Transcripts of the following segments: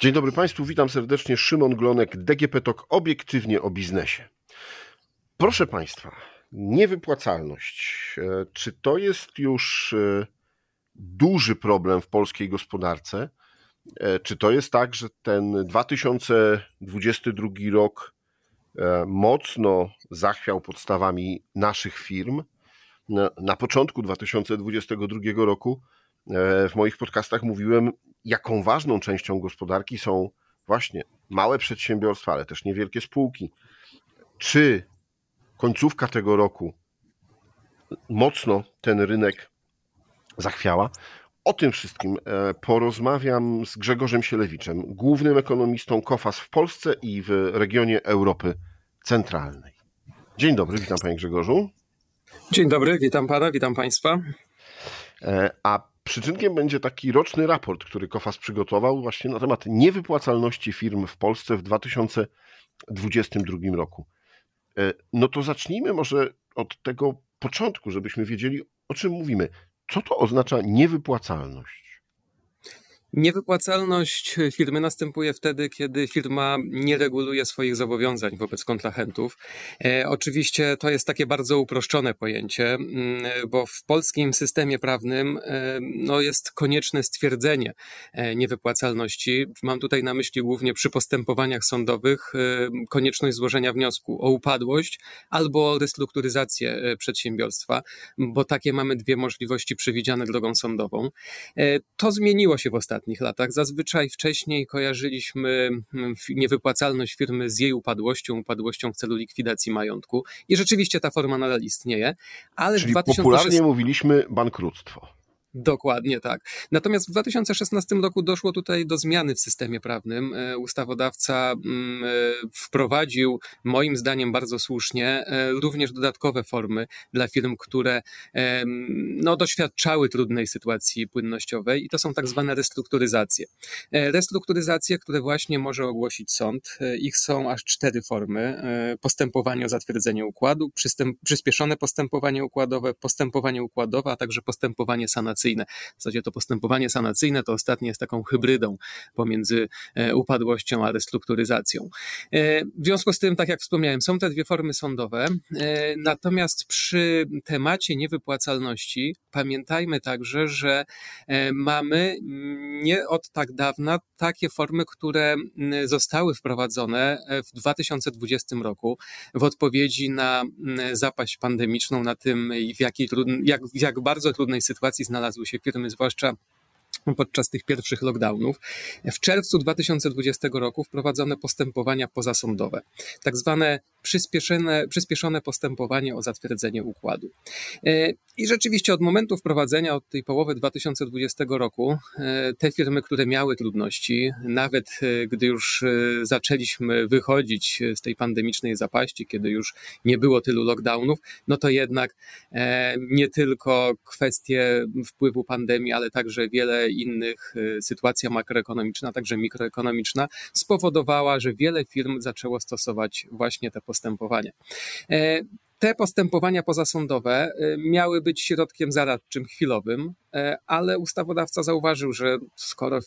Dzień dobry Państwu, witam serdecznie. Szymon Glonek, DGP TOK, obiektywnie o biznesie. Proszę Państwa, niewypłacalność. E, czy to jest już e, duży problem w polskiej gospodarce? E, czy to jest tak, że ten 2022 rok mocno zachwiał podstawami naszych firm? Na początku 2022 roku w moich podcastach mówiłem, jaką ważną częścią gospodarki są właśnie małe przedsiębiorstwa, ale też niewielkie spółki. Czy końcówka tego roku mocno ten rynek zachwiała? O tym wszystkim e, porozmawiam z Grzegorzem Sielewiczem, głównym ekonomistą KOFAS w Polsce i w regionie Europy Centralnej. Dzień dobry, witam panie Grzegorzu. Dzień dobry, witam pana, witam państwa. E, a Przyczynkiem będzie taki roczny raport, który Kofas przygotował właśnie na temat niewypłacalności firm w Polsce w 2022 roku. E, no to zacznijmy może od tego początku, żebyśmy wiedzieli, o czym mówimy. Co to oznacza niewypłacalność? Niewypłacalność firmy następuje wtedy, kiedy firma nie reguluje swoich zobowiązań wobec kontrahentów. E, oczywiście to jest takie bardzo uproszczone pojęcie, bo w polskim systemie prawnym e, no, jest konieczne stwierdzenie e, niewypłacalności. Mam tutaj na myśli głównie przy postępowaniach sądowych e, konieczność złożenia wniosku o upadłość albo o restrukturyzację e, przedsiębiorstwa, bo takie mamy dwie możliwości przewidziane drogą sądową. E, to zmieniło się w ostatnich ostatnich latach. Zazwyczaj wcześniej kojarzyliśmy mm, niewypłacalność firmy z jej upadłością, upadłością w celu likwidacji majątku. I rzeczywiście ta forma nadal istnieje, ale Czyli w 2016... popularnie mówiliśmy bankructwo. Dokładnie tak. Natomiast w 2016 roku doszło tutaj do zmiany w systemie prawnym. E, ustawodawca mm, e, wprowadził, moim zdaniem bardzo słusznie, e, również dodatkowe formy dla firm, które no, doświadczały trudnej sytuacji płynnościowej i to są tak zwane restrukturyzacje. Restrukturyzacje, które właśnie może ogłosić sąd. Ich są aż cztery formy. Postępowanie o zatwierdzenie układu, przyspieszone postępowanie układowe, postępowanie układowe, a także postępowanie sanacyjne sanacyjne. W zasadzie to postępowanie sanacyjne to ostatnie jest taką hybrydą pomiędzy e, upadłością a restrukturyzacją. E, w związku z tym, tak jak wspomniałem, są te dwie formy sądowe, e, natomiast przy temacie niewypłacalności pamiętajmy także, że mamy nie od tak dawna takie formy, które zostały wprowadzone w 2020 roku w odpowiedzi na zapaść pandemiczną, na tym, w jakiej, jak, w jak bardzo trudnej sytuacji znalazł znalazły się firmy, zwłaszcza podczas tych pierwszych lockdownów. W czerwcu 2020 roku wprowadzono postępowania pozasądowe, tak zwane przyspieszone, przyspieszone postępowanie o zatwierdzenie układu. E, I rzeczywiście od momentu wprowadzenia, od tej połowy 2020 roku, e, te firmy, które miały trudności, nawet e, gdy już zaczęliśmy wychodzić z tej pandemicznej zapaści, kiedy już nie było tylu lockdownów, no to jednak nie tylko kwestie wpływu pandemii, ale także wiele innych, sytuacja makroekonomiczna, także mikroekonomiczna spowodowała, że wiele firm zaczęło stosować właśnie te postępowania. E, te postępowania pozasądowe e, miały być środkiem zaradczym chwilowym, e, ale ustawodawca zauważył, że skoro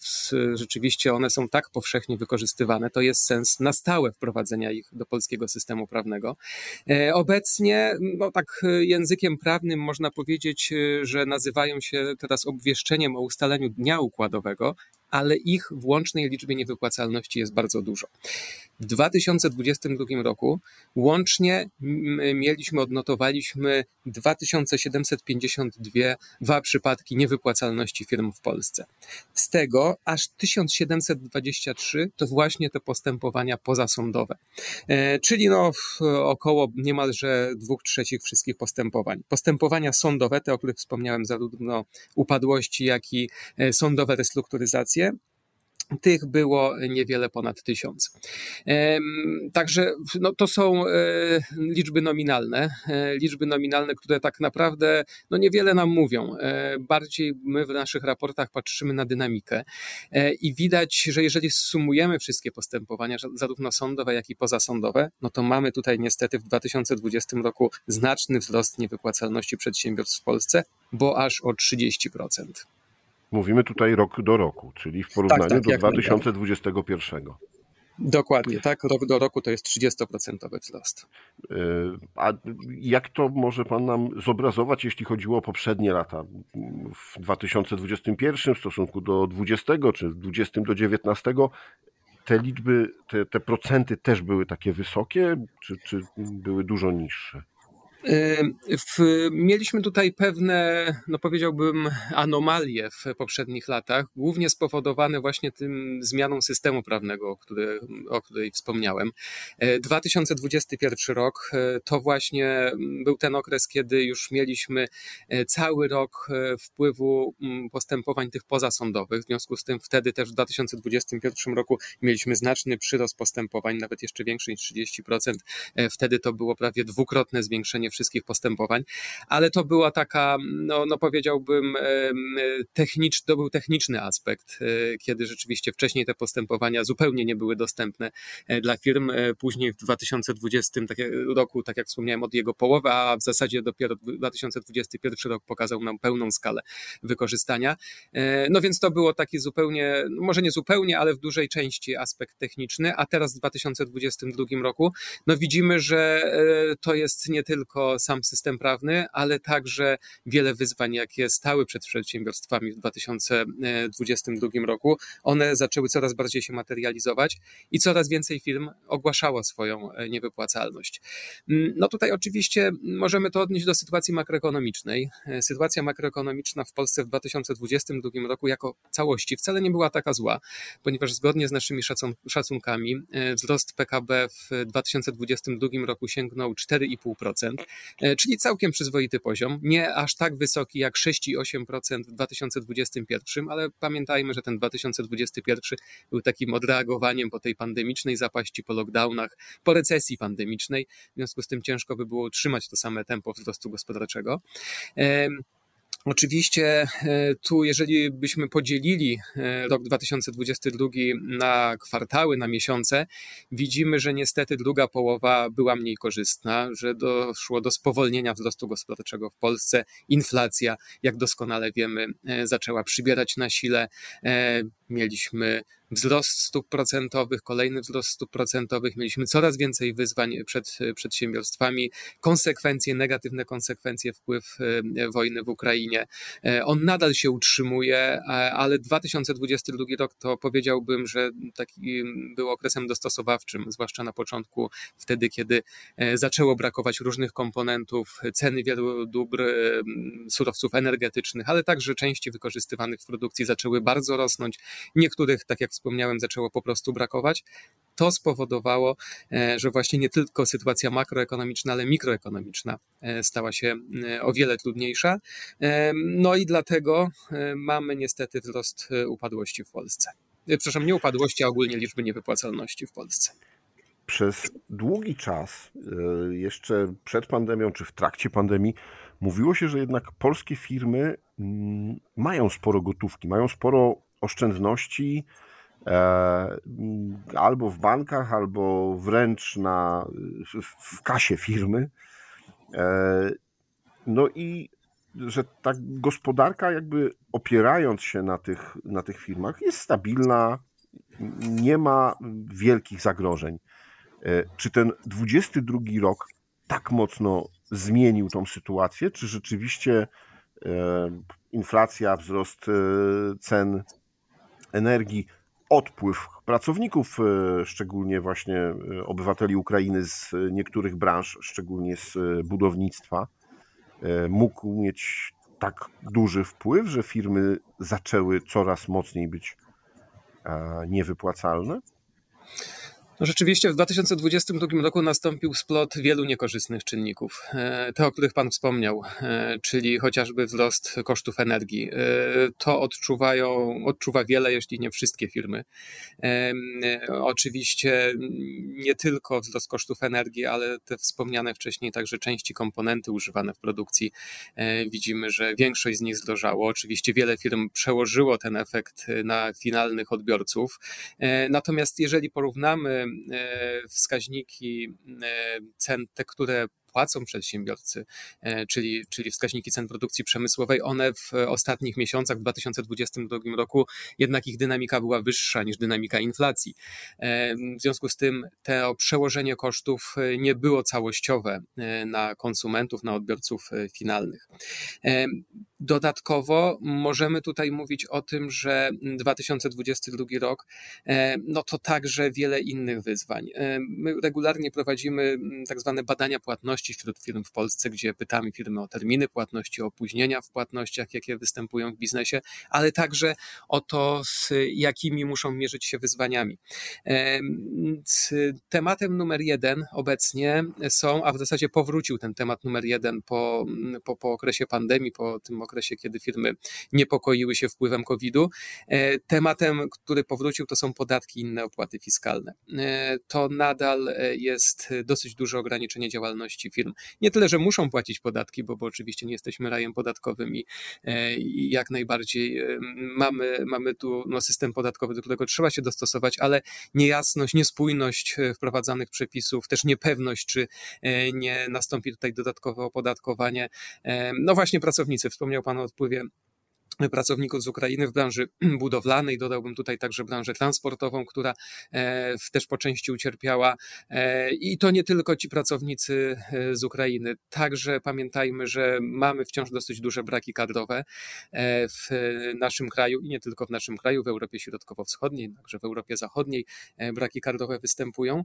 rzeczywiście one są tak powszechnie wykorzystywane, to jest sens na stałe wprowadzenia ich do polskiego systemu prawnego. Obecnie, no tak językiem prawnym można powiedzieć, że nazywają się teraz obwieszczeniem o ustaleniu dnia układowego, ale ich w łącznej liczbie niewypłacalności jest bardzo dużo. W 2022 roku łącznie mieliśmy, odnotowaliśmy 2752 przypadki niewypłacalności firm w Polsce. Z tego aż 1723 to właśnie te postępowania pozasądowe, e, czyli no około niemalże dwóch trzecich wszystkich postępowań. Postępowania sądowe, te o których wspomniałem, zarówno upadłości, jak i e, sądowe restrukturyzacje, tych było niewiele ponad tysiąc. Także no, to są e, liczby nominalne, e, liczby nominalne, które tak naprawdę no, niewiele nam mówią. E, bardziej my w naszych raportach patrzymy na dynamikę i widać, że jeżeli sumujemy wszystkie postępowania, zarówno sądowe, jak i pozasądowe, no to mamy tutaj niestety w 2020 roku znaczny wzrost niewypłacalności przedsiębiorstw w Polsce, bo aż o 30%. Mówimy tutaj rok do roku, czyli w porównaniu tak, tak, do 2021. Dokładnie, tak. Rok do roku to jest 30% wzrost. E, a jak to może Pan nam zobrazować, jeśli chodziło o poprzednie lata? W 2021 w stosunku do 20 czy 20 do 19 te liczby, te, te procenty też były takie wysokie, czy, czy były dużo niższe? W, mieliśmy tutaj pewne, no powiedziałbym, anomalie w poprzednich latach, głównie spowodowane właśnie tym zmianą systemu prawnego, który, o której wspomniałem. 2021 e, rok e, to właśnie był ten okres, kiedy już mieliśmy e, cały rok wpływu postępowań tych pozasądowych. W związku z tym wtedy też w 2021 roku mieliśmy znaczny przyrost postępowań, nawet jeszcze większy niż 30%. Wtedy to było prawie dwukrotne zwiększenie wszystkich postępowań, ale to była taka, no, no powiedziałbym, technicz, to był techniczny aspekt, e, kiedy rzeczywiście wcześniej te postępowania zupełnie nie były dostępne e, dla firm. E, później w 2020 roku, tak jak wspomniałem, od jego połowy, a w zasadzie dopiero 2021 rok pokazał nam pełną skalę wykorzystania. No więc to było taki zupełnie, może nie zupełnie, ale w dużej części aspekt techniczny, a teraz w 2022 roku no widzimy, że to jest nie tylko sam system prawny, ale także wiele wyzwań, jakie stały przed przedsiębiorstwami w 2022 roku. One zaczęły coraz bardziej się materializować i coraz więcej firm ogłaszało swoją e, niewypłacalność. Mm, no tutaj oczywiście możemy to odnieść do sytuacji makroekonomicznej. E, sytuacja makroekonomiczna w Polsce w 2022 roku jako całości wcale nie była taka zła, ponieważ zgodnie z naszymi szacunkami e, wzrost PKB w 2022 roku sięgnął 4,5%. E, czyli całkiem przyzwoity poziom. Nie aż tak wysoki jak 6,8% w 2021, ale pamiętajmy, że ten 2021 był takim odreagowaniem po tej pandemicznej zapaści, po lockdownach, po recesji pandemicznej. W związku z tym ciężko by było utrzymać to same tempo wzrostu gospodarczego. Oczywiście e, tu, jeżeli byśmy podzielili e, rok 2022 na kwartały, na miesiące, widzimy, że niestety druga połowa była mniej korzystna, że doszło do spowolnienia wzrostu gospodarczego w Polsce. Inflacja, jak doskonale wiemy, e, zaczęła przybierać na sile. Mieliśmy wzrost stóp procentowych, kolejny wzrost stóp procentowych, mieliśmy coraz więcej wyzwań przed przedsiębiorstwami, konsekwencje, negatywne konsekwencje, wpływ e, wojny w Ukrainie. E, on nadal się utrzymuje, ale 2022 rok to powiedziałbym, że taki był okresem dostosowawczym, zwłaszcza na początku, wtedy, kiedy e, zaczęło brakować różnych komponentów, ceny wielu dóbr, surowców energetycznych, ale także części wykorzystywanych w produkcji zaczęły bardzo rosnąć. Niektórych, tak jak wspomniałem, zaczęło po prostu brakować. To spowodowało, e, że właśnie nie tylko sytuacja makroekonomiczna, ale mikroekonomiczna e, stała się e, o wiele trudniejsza. No i dlatego mamy niestety wzrost upadłości w Polsce. Przepraszam, nie upadłości, a ogólnie liczby niewypłacalności w Polsce przez długi czas, jeszcze przed pandemią czy w trakcie pandemii, mówiło się, że jednak polskie firmy mm, mają sporo gotówki, mają sporo oszczędności e, albo w bankach, albo wręcz na, w kasie firmy. E, no i że ta gospodarka, jakby opierając się na tych, na tych firmach, jest stabilna, nie ma wielkich zagrożeń. E, czy ten 22 rok tak mocno zmienił tą sytuację? Czy rzeczywiście inflacja, wzrost cen energii, odpływ pracowników, e, szczególnie właśnie e, obywateli Ukrainy z niektórych branż, szczególnie z e, budownictwa, mógł mieć tak duży wpływ, że firmy zaczęły coraz mocniej być niewypłacalne? No rzeczywiście w 2022 roku nastąpił splot wielu niekorzystnych czynników. E, te, o których Pan wspomniał, e, czyli chociażby wzrost kosztów energii. E, to odczuwają, odczuwa wiele, jeśli nie wszystkie firmy. Oczywiście nie tylko wzrost kosztów energii, ale te wspomniane wcześniej także części, komponenty używane w produkcji. Widzimy, że większość z nich zdrożało. Oczywiście wiele firm przełożyło ten efekt na finalnych odbiorców. Natomiast jeżeli porównamy wskaźniki e, cen, te, które płacą przedsiębiorcy, czyli, czyli wskaźniki cen produkcji przemysłowej, one w ostatnich miesiącach, w 2022 roku, jednak ich dynamika była wyższa niż dynamika inflacji. W związku z tym to przełożenie kosztów nie było całościowe na konsumentów, na odbiorców finalnych. Dodatkowo możemy tutaj mówić o tym, że 2022 rok no to także wiele innych wyzwań. My regularnie prowadzimy tak zwane badania płatności wśród firm w Polsce, gdzie pytamy firmy o terminy płatności, o opóźnienia w płatnościach, jakie występują w biznesie, ale także o to, z jakimi muszą mierzyć się wyzwaniami. Tematem numer jeden obecnie są, a w zasadzie powrócił ten temat numer jeden po, po, po okresie pandemii, po tym okresie, kiedy firmy niepokoiły się wpływem COVID-u. E, tematem, który powrócił, to są podatki i inne opłaty fiskalne. E, to nadal e, jest dosyć duże ograniczenie działalności firm. Nie tyle, że muszą płacić podatki, bo, bo oczywiście nie jesteśmy rajem podatkowym i, i jak najbardziej mamy, mamy tu no, system podatkowy, do którego trzeba się dostosować, ale niejasność, niespójność wprowadzanych przepisów, też niepewność, czy nie nastąpi tutaj dodatkowe opodatkowanie. No właśnie pracownicy, wspomniał Pan o odpływie pracowników z Ukrainy w branży budowlanej, dodałbym tutaj także branżę transportową, która e, też po części ucierpiała e, i to nie tylko ci pracownicy e, z Ukrainy, także pamiętajmy, że mamy wciąż dosyć duże braki kadrowe w naszym kraju i nie tylko w naszym kraju, w Europie Środkowo-Wschodniej, także w Europie Zachodniej braki kadrowe występują.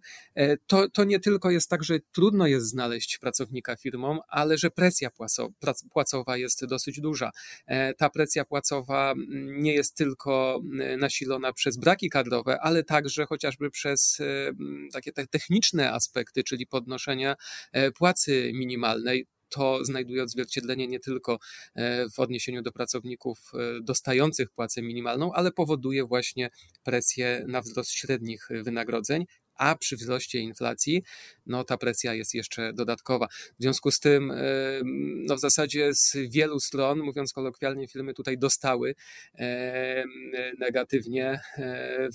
To, to nie tylko jest tak, że trudno jest znaleźć pracownika firmom, ale że presja płacowa jest dosyć duża. Ta presja presja płacowa mm, nie jest tylko mm, nasilona przez braki kadrowe, ale także chociażby przez e, mm, takie techniczne aspekty, czyli podnoszenia e, płacy minimalnej. To znajduje odzwierciedlenie nie tylko e, w odniesieniu do pracowników dostających płacę minimalną, ale powoduje właśnie presję na wzrost średnich wynagrodzeń, a przy wzroście inflacji, no ta presja jest jeszcze dodatkowa. W związku z tym, no w zasadzie z wielu stron, mówiąc kolokwialnie, firmy tutaj dostały negatywnie e,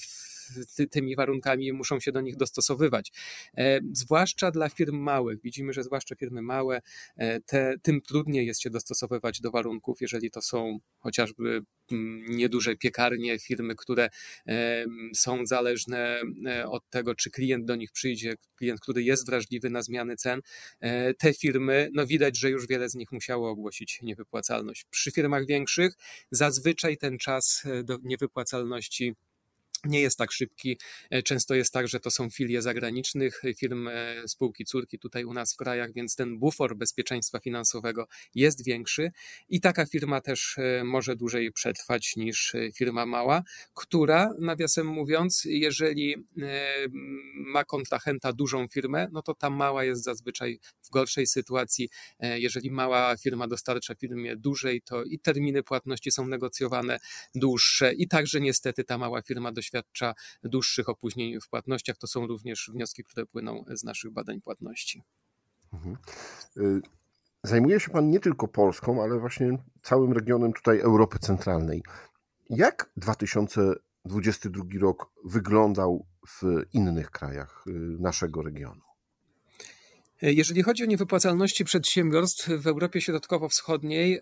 tymi warunkami muszą się do nich dostosowywać. E, zwłaszcza dla firm małych. Widzimy, że zwłaszcza firmy małe, e, te, tym trudniej jest się dostosowywać do warunków, jeżeli to są chociażby nieduże piekarnie, firmy, które są zależne od tego, czy klient do nich przyjdzie, klient, który jest wrażliwy na zmiany cen, e, te firmy, no widać, że już wiele z nich musiało ogłosić niewypłacalność. Przy firmach większych zazwyczaj ten czas e, do niewypłacalności nie jest tak szybki. E, często jest tak, że to są filie zagranicznych firm, e, spółki córki tutaj u nas w krajach, więc ten bufor bezpieczeństwa finansowego jest większy i taka firma też e, może dłużej przetrwać niż firma mała, która, nawiasem mówiąc, jeżeli ma kontrahenta dużą firmę, no to ta mała jest zazwyczaj w gorszej sytuacji. Jeżeli mała firma dostarcza firmie dłużej, to i terminy płatności są negocjowane dłuższe i także niestety ta mała firma doświadcza doświadcza dłuższych opóźnień w płatnościach. To są również wnioski, które płyną z naszych badań płatności. Mhm. Y, zajmuje się Pan nie tylko Polską, ale właśnie całym regionem tutaj Europy Centralnej. Jak 2022 rok wyglądał w innych krajach y, naszego regionu? Jeżeli chodzi o niewypłacalności przedsiębiorstw w Europie Środkowo-Wschodniej, e,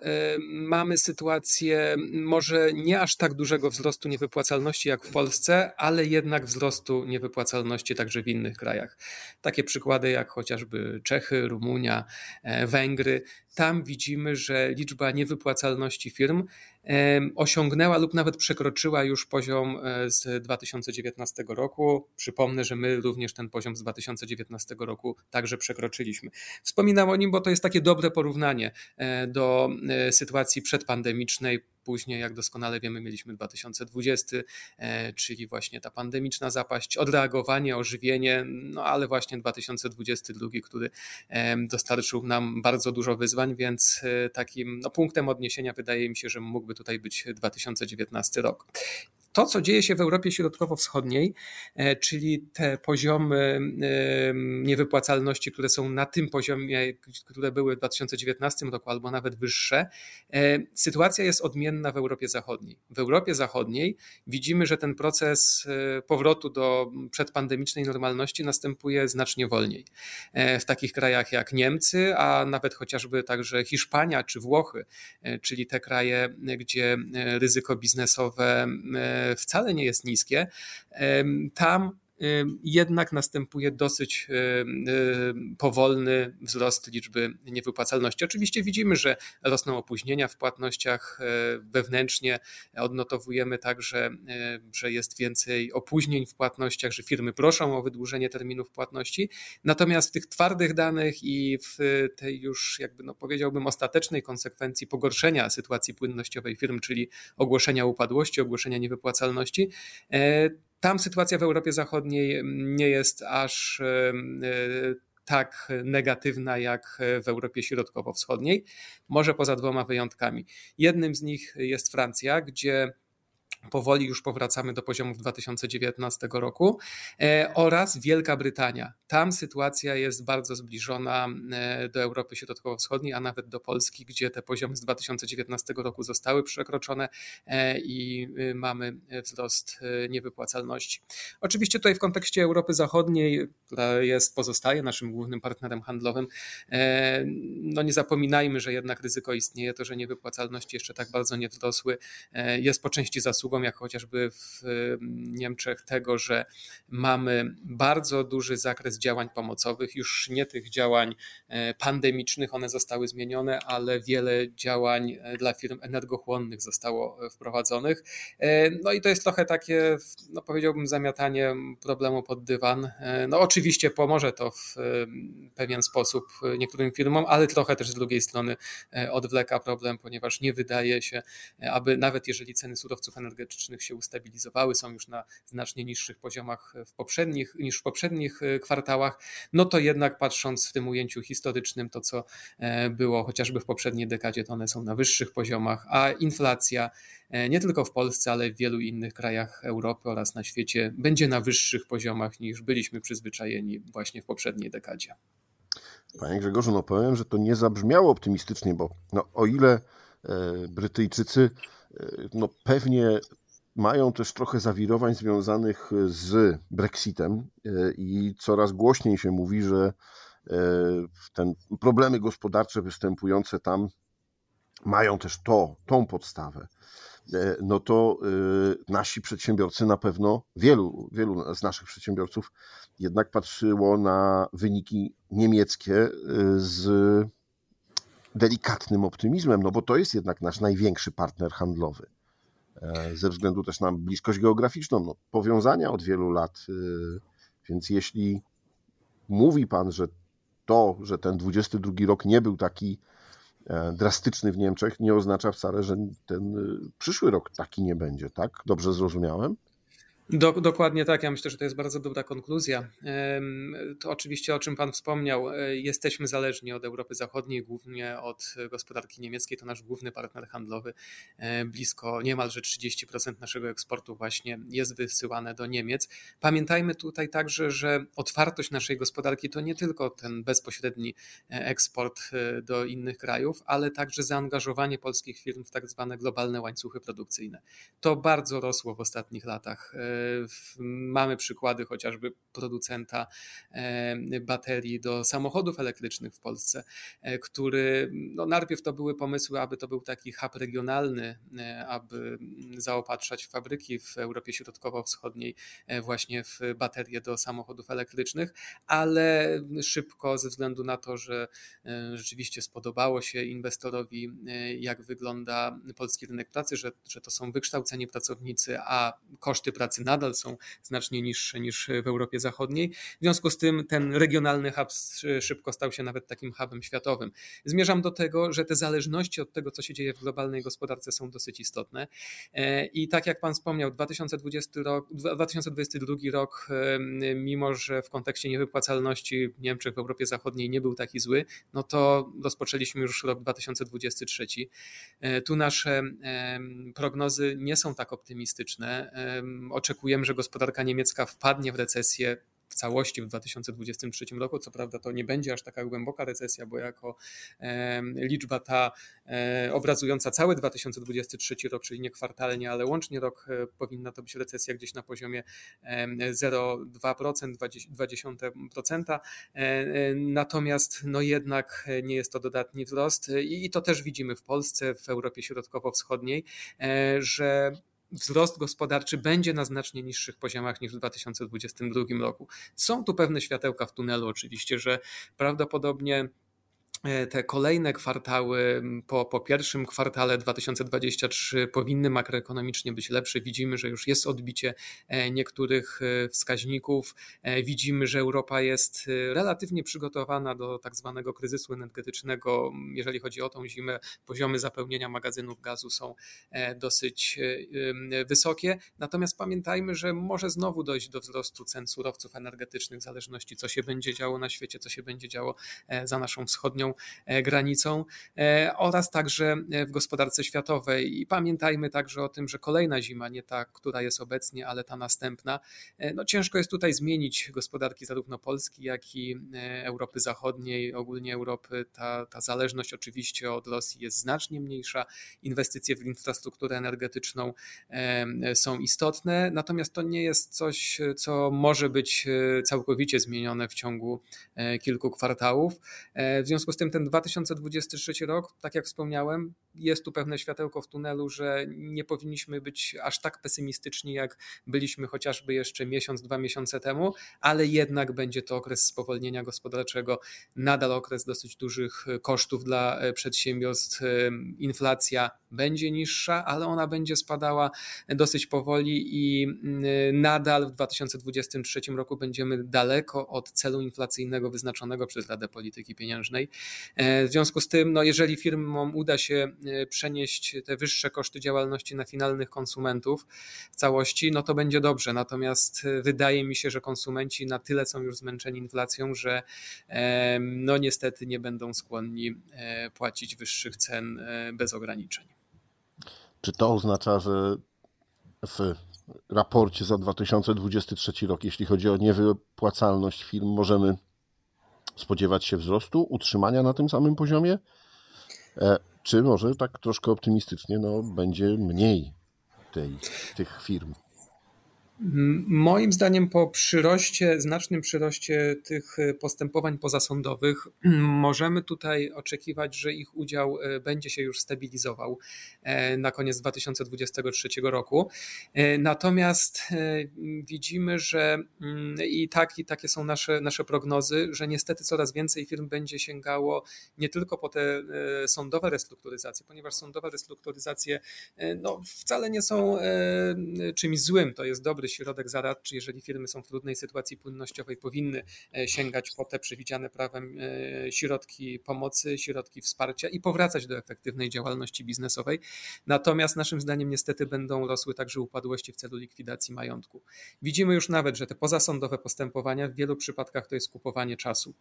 mamy sytuację może nie aż tak dużego wzrostu niewypłacalności jak w Polsce, ale jednak wzrostu niewypłacalności także w innych krajach. Takie przykłady jak chociażby Czechy, Rumunia, e, Węgry. Tam widzimy, że liczba niewypłacalności firm osiągnęła lub nawet przekroczyła już poziom e, z 2019 roku. Przypomnę, że my również ten poziom z 2019 roku także przekroczyliśmy. Wspominam o nim, bo to jest takie dobre porównanie e, do e, sytuacji przedpandemicznej Później, jak doskonale wiemy, mieliśmy 2020, e, czyli właśnie ta pandemiczna zapaść, odreagowanie, ożywienie, no ale właśnie 2022, który dostarczył nam bardzo dużo wyzwań, więc e, takim no, punktem odniesienia wydaje mi się, że mógłby tutaj być 2019 rok. To, co dzieje się w Europie Środkowo-Wschodniej, czyli te poziomy niewypłacalności, które są na tym poziomie, które były w 2019 roku, albo nawet wyższe, sytuacja jest odmienna w Europie Zachodniej. W Europie Zachodniej widzimy, że ten proces powrotu do przedpandemicznej normalności następuje znacznie wolniej. W takich krajach jak Niemcy, a nawet chociażby także Hiszpania czy Włochy, czyli te kraje, gdzie ryzyko biznesowe wcale nie jest niskie, tam jednak następuje dosyć powolny wzrost liczby niewypłacalności. Oczywiście widzimy, że rosną opóźnienia w płatnościach wewnętrznie. Odnotowujemy także, że jest więcej opóźnień w płatnościach, że firmy proszą o wydłużenie terminów płatności. Natomiast w tych twardych danych i w tej już, jakby no powiedziałbym, ostatecznej konsekwencji pogorszenia sytuacji płynnościowej firm, czyli ogłoszenia upadłości, ogłoszenia niewypłacalności, tam sytuacja w Europie Zachodniej nie jest aż e, tak negatywna jak w Europie Środkowo-Wschodniej, może poza dwoma wyjątkami. Jednym z nich jest Francja, gdzie powoli już powracamy do poziomów 2019 roku e, oraz Wielka Brytania. Tam sytuacja jest bardzo zbliżona e, do Europy Środkowo-Wschodniej, a nawet do Polski, gdzie te poziomy z 2019 roku zostały przekroczone e, i mamy wzrost niewypłacalności. Oczywiście tutaj w kontekście Europy Zachodniej, która jest, pozostaje naszym głównym partnerem handlowym, no nie zapominajmy, że jednak ryzyko istnieje, to, że niewypłacalności jeszcze tak bardzo nie wzrosły, jest po części zasługą zasługą, jak chociażby w Niemczech, tego, że mamy bardzo duży zakres działań pomocowych, już nie tych działań e, pandemicznych, one zostały zmienione, ale wiele działań e, dla firm energochłonnych zostało e, wprowadzonych. No i to jest trochę takie, no powiedziałbym, zamiatanie problemu pod dywan. No oczywiście pomoże to w pewien sposób niektórym firmom, ale trochę też z drugiej strony odwleka problem, ponieważ nie wydaje się, aby nawet jeżeli ceny surowców energetycznych energetycznych się ustabilizowały, są już na znacznie niższych poziomach w poprzednich, niż w poprzednich e, kwartałach, no to jednak patrząc w tym ujęciu historycznym, to co e, było chociażby w poprzedniej dekadzie, to one są na wyższych poziomach, a inflacja e, nie tylko w Polsce, ale w wielu innych krajach Europy oraz na świecie będzie na wyższych poziomach niż byliśmy przyzwyczajeni właśnie w poprzedniej dekadzie. Panie Grzegorzu, no powiem, że to nie zabrzmiało optymistycznie, bo no, o ile Brytyjczycy no pewnie mają też trochę zawirowań związanych z Brexitem e, i coraz głośniej się mówi, że e, ten problemy gospodarcze występujące tam mają też to, tą podstawę. E, no to nasi przedsiębiorcy na pewno, wielu, wielu z naszych przedsiębiorców jednak patrzyło na wyniki niemieckie z delikatnym optymizmem, no bo to jest jednak nasz największy partner handlowy. E, ze względu też na bliskość geograficzną, no, powiązania od wielu lat. E, więc jeśli mówi Pan, że to, że ten 22 rok nie był taki e, drastyczny w Niemczech, nie oznacza wcale, że ten przyszły rok taki nie będzie, tak? Dobrze zrozumiałem? Do, dokładnie tak. Ja myślę, że to jest bardzo dobra konkluzja. To oczywiście, o czym Pan wspomniał, e, jesteśmy zależni od Europy Zachodniej, głównie od gospodarki niemieckiej. To nasz główny partner handlowy. E, blisko niemalże 30% naszego eksportu właśnie jest wysyłane do Niemiec. Pamiętajmy tutaj także, że otwartość naszej gospodarki to nie tylko ten bezpośredni e, eksport do innych krajów, ale także zaangażowanie polskich firm w tak zwane globalne łańcuchy produkcyjne. To bardzo rosło w ostatnich latach Mamy przykłady chociażby producenta e, baterii do samochodów elektrycznych w Polsce, e, który no najpierw to były pomysły, aby to był taki hub regionalny, e, aby zaopatrzać fabryki w Europie Środkowo-Wschodniej właśnie w baterie do samochodów elektrycznych, ale szybko ze względu na to, że rzeczywiście spodobało się inwestorowi, jak wygląda polski rynek pracy, że, że to są wykształceni pracownicy, a koszty pracy nadal są znacznie niższe niż w Europie Zachodniej. W związku z tym ten regionalny hub szybko stał się nawet takim hubem światowym. Zmierzam do tego, że te zależności od tego, co się dzieje w globalnej gospodarce są dosyć istotne. I tak jak Pan wspomniał, 2020 rok, 2022 rok, mimo że w kontekście niewypłacalności w Niemczech, w Europie Zachodniej nie był taki zły, no to rozpoczęliśmy już rok 2023. E, tu nasze prognozy nie są tak optymistyczne. Oczekujemy, że gospodarka niemiecka wpadnie w recesję w całości w 2023 roku. Co prawda to nie będzie aż taka głęboka recesja, bo jako liczba ta e, obrazująca cały 2023 rok, czyli nie kwartalnie, ale łącznie rok e, powinna to być recesja gdzieś na poziomie 0,2%, 0,2%. E, natomiast no jednak nie jest to dodatni wzrost i to też widzimy w Polsce, w Europie Środkowo-Wschodniej, że wzrost gospodarczy będzie na znacznie niższych poziomach niż w 2022 roku. Są tu pewne światełka w tunelu, oczywiście, że prawdopodobnie te kolejne kwartały po, po pierwszym kwartale 2023 powinny makroekonomicznie być lepsze. Widzimy, że już jest odbicie e, niektórych e, wskaźników. Widzimy, że Europa jest relatywnie przygotowana do tak zwanego kryzysu energetycznego. Jeżeli chodzi o tą zimę, poziomy zapełnienia magazynów gazu są dosyć wysokie. Natomiast pamiętajmy, że może znowu dojść do wzrostu cen surowców energetycznych, w zależności co się będzie działo na świecie, co się będzie działo za naszą wschodnią E, granicą e, oraz także e, w gospodarce światowej. I pamiętajmy także o tym, że kolejna zima, nie ta, która jest obecnie, ale ta następna, no ciężko jest tutaj zmienić gospodarki zarówno Polski, jak i Europy Zachodniej, ogólnie Europy. Ta, ta zależność oczywiście od Rosji jest znacznie mniejsza. Inwestycje w infrastrukturę energetyczną są istotne, natomiast to nie jest coś, co może być całkowicie zmienione w ciągu kilku kwartałów. W związku z tym ten 2023 rok, tak jak wspomniałem, jest tu pewne światełko w tunelu, że nie powinniśmy być aż tak pesymistyczni, jak byliśmy chociażby jeszcze miesiąc, dwa miesiące temu, ale jednak będzie to okres spowolnienia gospodarczego, nadal okres dosyć dużych kosztów dla e, przedsiębiorstw. E, inflacja będzie niższa, ale ona będzie spadała dosyć powoli i mm, nadal w 2023 roku będziemy daleko od celu inflacyjnego wyznaczonego przez Radę Polityki Pieniężnej. E, w związku z tym, no jeżeli firmom uda się e, przenieść te wyższe koszty działalności na finalnych konsumentów w całości, no to będzie dobrze. Natomiast e, wydaje mi się, że konsumenci na tyle są już zmęczeni inflacją, że no niestety nie będą skłonni płacić wyższych cen bez ograniczeń. Czy to oznacza, że w raporcie za 2023 rok, jeśli chodzi o niewypłacalność firm, możemy spodziewać się wzrostu, utrzymania na tym samym poziomie? E, czy może tak troszkę optymistycznie, no, będzie mniej tej, tych firm? Moim zdaniem po przyroście, znacznym przyroście tych e, postępowań pozasądowych możemy tutaj oczekiwać, że ich udział e, będzie się już stabilizował e, na koniec 2023 roku. Natomiast widzimy, że mm, i tak i takie są nasze, nasze prognozy, że niestety coraz więcej firm będzie sięgało nie tylko po te sądowe restrukturyzacje, ponieważ sądowe restrukturyzacje no, wcale nie są czymś złym, to jest dobry środek zaradczy, jeżeli firmy są w trudnej sytuacji płynnościowej, powinny e, sięgać po te przewidziane prawem e, środki pomocy, środki wsparcia i powracać do efektywnej działalności biznesowej. Natomiast naszym zdaniem niestety będą rosły także upadłości w celu likwidacji majątku. Widzimy już nawet, że te pozasądowe postępowania w wielu przypadkach to jest kupowanie czasu.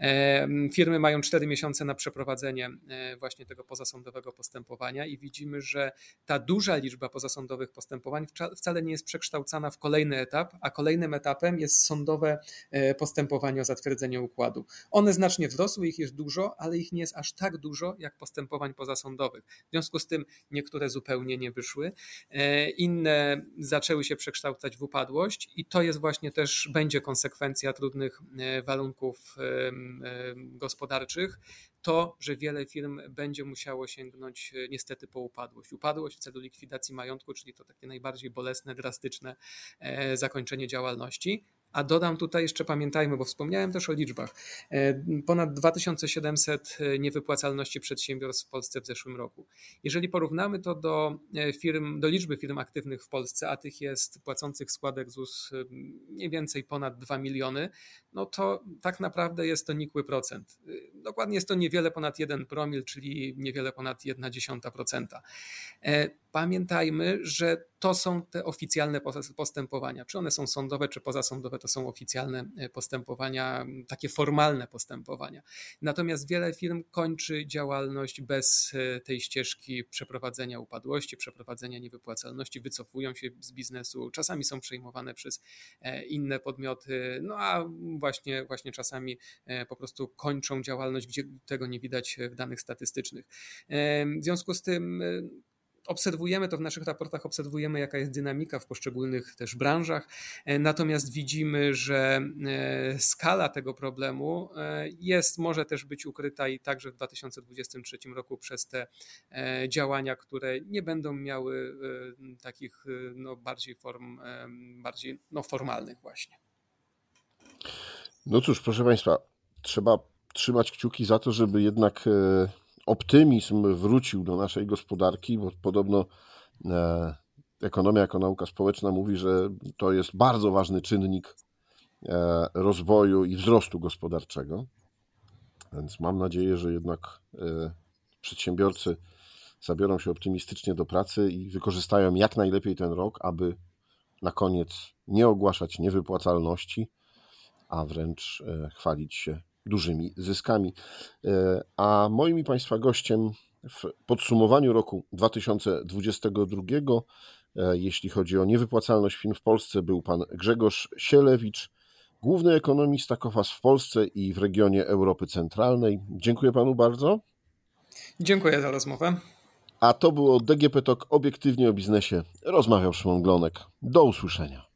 E, firmy mają 4 miesiące na przeprowadzenie właśnie tego pozasądowego postępowania i widzimy, że ta duża liczba pozasądowych postępowań wcale nie jest przekształcana w kolejny etap, a kolejnym etapem jest sądowe e, postępowanie o zatwierdzenie układu. One znacznie wzrosły, ich jest dużo, ale ich nie jest aż tak dużo jak postępowań pozasądowych. W związku z tym niektóre zupełnie nie wyszły, e, inne zaczęły się przekształcać w upadłość i to jest właśnie też będzie konsekwencja trudnych e, warunków gospodarczych, to, że wiele firm będzie musiało sięgnąć e, niestety po upadłość. Upadłość w celu likwidacji majątku, czyli to takie najbardziej bolesne, drastyczne e, zakończenie działalności A dodam tutaj jeszcze, pamiętajmy, bo wspomniałem też o liczbach, ponad 2700 niewypłacalności przedsiębiorstw w Polsce w zeszłym roku. Jeżeli porównamy to do firm, do liczby firm aktywnych w Polsce, a tych jest płacących składek ZUS mniej więcej ponad 2 miliony, no to tak naprawdę jest to nikły procent. Dokładnie jest to niewiele ponad 1 promil, czyli niewiele ponad 0,1%. Pamiętajmy, że to są te oficjalne postępowania. Czy one są sądowe, czy pozasądowe, to są oficjalne e, postępowania, takie formalne postępowania. Natomiast wiele firm kończy działalność bez e, tej ścieżki przeprowadzenia upadłości, przeprowadzenia niewypłacalności, wycofują się z biznesu, czasami są przejmowane przez e, inne podmioty, no a właśnie, właśnie czasami po prostu kończą działalność, gdzie tego nie widać w danych statystycznych. W związku z tym obserwujemy to w naszych raportach, obserwujemy jaka jest dynamika w poszczególnych też branżach, e, natomiast widzimy, że e, skala tego problemu e, jest, może też być ukryta i także w 2023 roku przez te działania, które nie będą miały takich no, bardziej form, bardziej no, formalnych właśnie. No cóż, proszę Państwa, trzeba trzymać kciuki za to, żeby jednak optymizm wrócił do naszej gospodarki, bo podobno e, ekonomia jako nauka społeczna mówi, że to jest bardzo ważny czynnik e, rozwoju i wzrostu gospodarczego. Więc mam nadzieję, że jednak e, przedsiębiorcy zabiorą się optymistycznie do pracy i wykorzystają jak najlepiej ten rok, aby na koniec nie ogłaszać niewypłacalności, a wręcz chwalić się dużymi zyskami. E, a moim i Państwa gościem w podsumowaniu roku 2022, e, jeśli chodzi o niewypłacalność firm w Polsce, był pan Grzegorz Sielewicz, główny ekonomista KOFAS w Polsce i w regionie Europy Centralnej. Dziękuję panu bardzo. Dziękuję za rozmowę. A to było DGP Talk obiektywnie o biznesie. Rozmawiał Szymon Glonek. Do usłyszenia.